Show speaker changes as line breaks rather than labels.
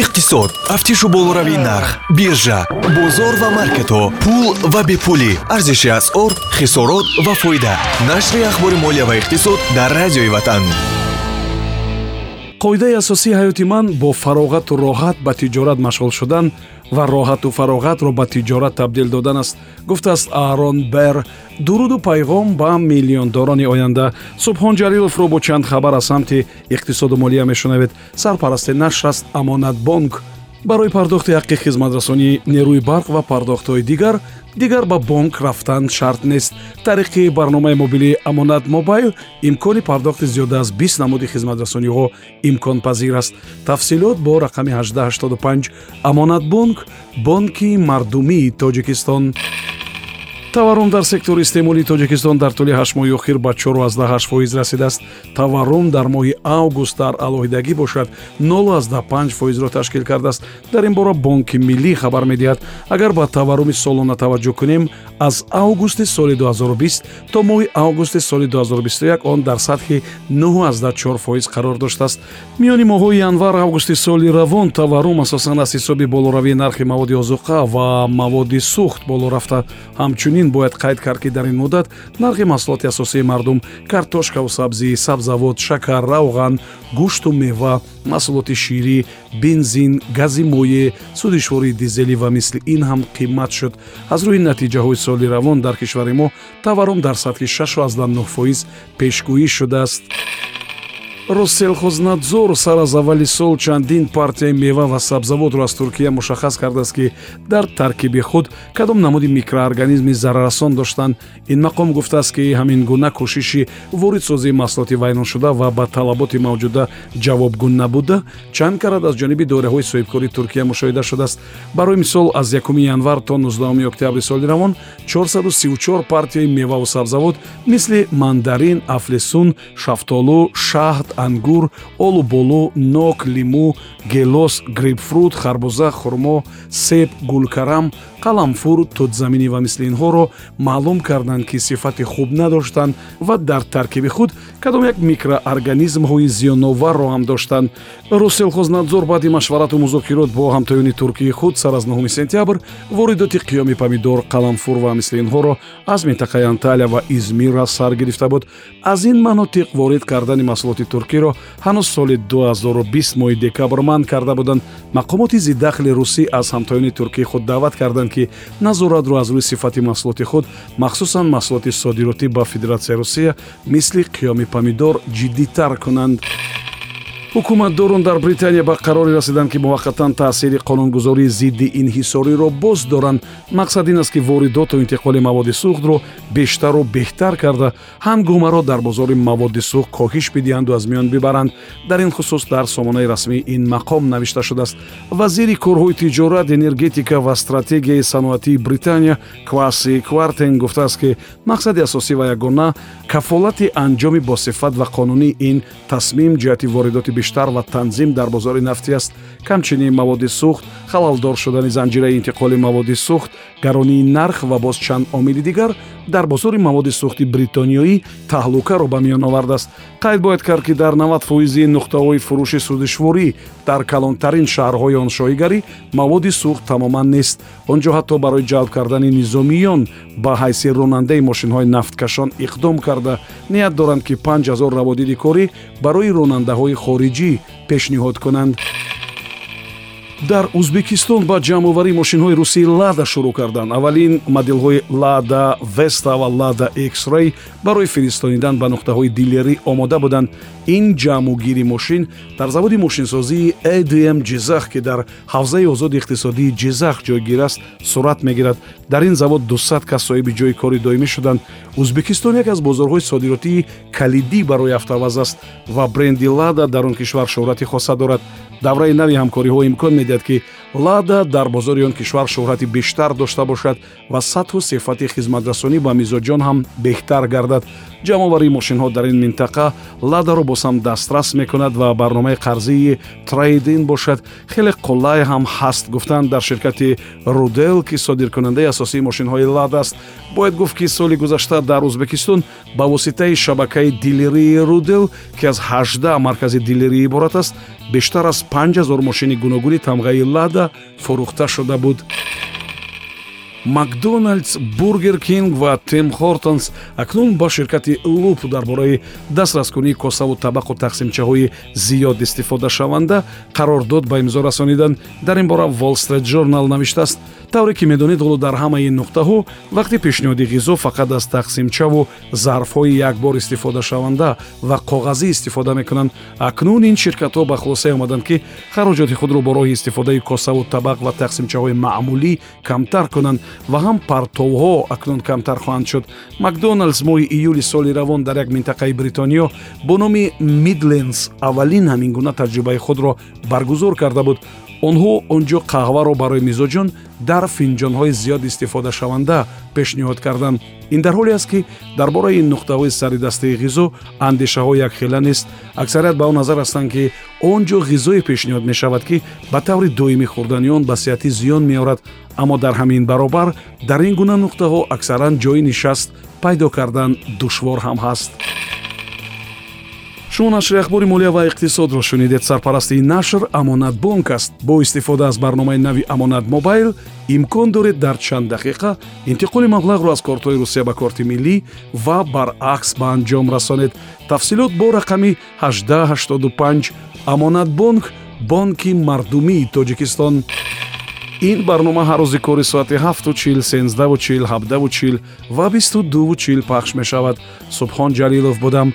иқтисод тафтишу болоравии нарх биржа бозор ва маркетҳо пул ва бепулӣ. Арзиши асъор хисорот ва фоида. Нашри ахбори молия ва иқтисод дар радиои ватан.
Қоидаи асосии ҳаёти ман бо фароғату роҳат ба тиҷорат машғул шудан ва роҳату фароғатро ба тиҷорат табдил додан аст. Гуфтааст арон бер дуруду пайғом ба миллиондорони оянда. Субҳон ҷалиловро бо чанд хабар аз самти иқтисоду молия мешунавед. Сарпарасти нашр аст амонатбонк барои пардохти ҳаққи хизматрасонии нерӯи барқ ва пардохтҳои дигар дигар ба бонк рафтан шарт нест. Тариқи барномаи мобилии амонат мобайл имкони пардохти зиёда аз бист намуди хизматрасониҳо имконпазир аст. Тафсилот бо рақами 1885 амонатбонк бонки мардумии тоҷикистон таваррум дар сектори истеъмолии тоҷикистон дар тӯли ҳашт моҳи охир ба 48 фоиз расидааст. Таваррум дар моҳи август дар алоҳидагӣ бошад. 05 фоизро ташкил кардааст. Дар ин бора бонки миллӣ хабар медиҳад. Агар ба таварруми солона таваҷҷӯҳ кунем аз августи соли 2020 то моҳи августи соли 2021 он дар сатҳи 94 фоиз қарор доштааст. Миёни моҳҳои январ августи соли равон таваррум асосан аз ҳисоби болоравии нархи маводи озуқа ва маводи сӯхт боло рафта. Ҳамчунин бояд қайд кард ки дар ин муддат нархи маҳсулоти асосии мардум картошкаву сабзӣ сабзавот шакар равған гӯшту мева маҳсулоти ширӣ бензин гази моеъ судишвории дизелӣ ва мисли ин ҳам қимат шуд. Аз рӯи натиҷаҳои соли равон дар кишвари мо таваррум дар сатҳи 69 фоиз пешгӯӣ шудааст росселхознадзор сар аз аввали сол чандин партияи мева ва сабзавотро аз туркия мушаххас кардааст ки дар таркиби худ кадом намуди микроорганизми зараррасон доштанд. Ин мақом гуфтааст ки ҳамин гуна кӯшиши воридсозии маҳсулоти вайроншуда ва ба талаботи мавҷуда ҷавобгӯ набуда. Чанд карат аз ҷониби дораҳои соҳибкории туркия мушоҳида шудааст. Барои мисол аз 1 январ то 19 октябри соли равон 434 партияи меваву сабзавот мисли мандарин афлесун шафтолу шаҳд ангур олу болу нок лимӯ гелос грейпфрут харбуза хурмо себ гулкарам қаламфур тӯтзаминӣ ва мисли инҳоро маълум карданд ки сифати хуб надоштанд ва дар таркиби худ кадом як микроорганизмҳои зиёноварро ҳам доштанд. Росселхознадзор баъди машварату музокирот бо ҳамтоёни туркии худ сар аз 9 сентябр воридоти қиёми помидор қаламфур ва мисли инҳоро аз минтақаи анталия ва измира сар гирифта буд. Аз ин манотиқ ворид кардани маҳсулоти туркиро ҳанӯз соли 2020 моҳи декабр манъ карда буданд. Мақомоти зиддахли русӣ аз ҳамтоёни туркии худ даъват карданд ки назоратро аз рӯи сифати маҳсулоти худ махсусан маҳсулоти содиротӣ ба федератсияи русия мисли қиёми помидор ҷиддитар кунанд ҳукуматдорон дар британия ба қароре расиданд ки муваққатан таъсири қонунгузории зидди инҳисориро боз доранд. Мақсад ин аст ки воридоту интиқоли маводи сӯхтро бештару беҳтар карда. Ҳангомаро дар бозори маводи сӯхт коҳиш бидиҳанду аз миён бибаранд. Дар ин хусус дар сомонаи расмии ин мақом навишта шудааст? Вазири корҳои тиҷорат энергетика ва стратегияи саноатии британия кваси квартен гуфтааст ки мақсади асосӣ ва ягона кафолати анҷоми босифат ва қонунии ин тасмим ҷиҳати воридоти бештар ва танзим дар бозори нафтӣ аст. Камчунин маводи сӯхт халалдор шудани занҷираи интиқоли маводи сӯхт гаронии нарх ва боз чанд омили дигар дар бозори маводи сӯхти бритониёӣ таҳлукаро ба миён овардааст. Қайд бояд кард ки дар 90 фоизи нуқтаҳои фурӯши судишворӣ дар калонтарин шаҳрҳои он шоҳигарӣ маводи сӯхт тамоман нест. Он ҷо ҳатто барои ҷалб кардани низомиён ба ҳайси ронандаи мошинҳои нафткашон иқдом карда. Ният доранд ки 5000 раводиди корӣ барои ронандаҳои хориҷӣ пешниҳод кунанд дар ӯзбекистон ба ҷамъоварии мошинҳои русии лада шурӯъ карданд. Аввалин моделҳои лада веста ва лада xray барои фиристонидан ба нуқтаҳои дилерӣ омода буданд. Ин ҷамъугири мошин дар заводи мошинсозии adm ҷизах ки дар ҳавзаи озоди иқтисодии ҷизах ҷойгир аст сурат мегирад. Дар ин завод 200 кас соҳиби ҷои кори доимӣ шуданд. Ӯзбекистон яке аз бозорҳои содиротии калидӣ барои автоваз аст ва бренди лада дар он кишвар шӯҳрати хоса дорад. Давраи нави ҳамкориҳо имкон медиҳад ки лада дар бозори он кишвар шӯҳрати бештар дошта бошад ва сатҳу сифати хизматрасонӣ ба мизоҷон ҳам беҳтар гардад ҷамъоварии мошинҳо дар ин минтақа ладаро боз ҳам дастрас мекунад ва барномаи қарзии трейдин бошад. Хеле қуллае ҳам ҳаст гуфтанд дар ширкати рудел ки содиркунандаи асосии мошинҳои лад аст. Бояд гуфт ки соли гузашта дар ӯзбекистон ба воситаи шабакаи дилерии рудел ки аз 18 маркази дилерӣ иборат аст бештар аз 5000 мошини гуногуни тамғаи лада фурӯхта шуда буд макдоналдс бургер кинг ва тим хортонс акнун ба ширкати луп дар бораи дастраскунии косаву табақу тақсимчаҳои зиёд истифодашаванда қарордод ба имзо расониданд дар ин бора street journal навиштааст тавре ки медонед ҳоло дар ҳамаи нуқтаҳо вақти пешниҳоди ғизо фақат аз тақсимчаву зарфҳои якбор истифодашаванда ва коғазӣ истифода мекунанд. Акнун ин ширкатҳо ба хулосае омаданд ки хароҷоти худро бо роҳи истифодаи косаву табақ ва тақсимчаҳои маъмулӣ камтар кунанд ва ҳам партовҳо акнун камтар хоҳанд шуд. Макдоналдс моҳи июли соли равон дар як минтақаи бритониё бо номи мидлендс аввалин ҳамин гуна таҷрибаи худро баргузор карда буд. Онҳо он ҷо қаҳваро барои мизоҷон дар финҷонҳои зиёд истифодашаванда пешниҳод карданд. Ин дар ҳоле аст ки дар бораи ин нуқтаҳои саридастаи ғизо андешаҳо якхела нест. Аксарият ба он назар ҳастанд ки он ҷо ғизое пешниҳод мешавад ки ба таври доимӣ хӯрдани он ба сеҳатӣ зиён меорад. Аммо дар ҳамин баробар дар ин гуна нуқтаҳо аксаран ҷойи нишаст пайдо кардан душвор ҳам ҳаст шумо нашри ахбори молия ва иқтисодро шунидед сарпарасти ин нашр амонатбонк аст. Бо истифода аз барномаи нави амонат мобайл имкон доред дар чанд дақиқа интиқоли маблағро аз кортҳои русия ба корти миллӣ ва баръакс ба анҷом расонед. Тафсилот бо рақами 1885 амонатбонк бонки мардумии тоҷикистон. Ин барнома ҳар рӯзи кори соати 7чил 1сенздаучил 7давучил ва 22чил пахш мешавад. Субҳон ҷалилов будам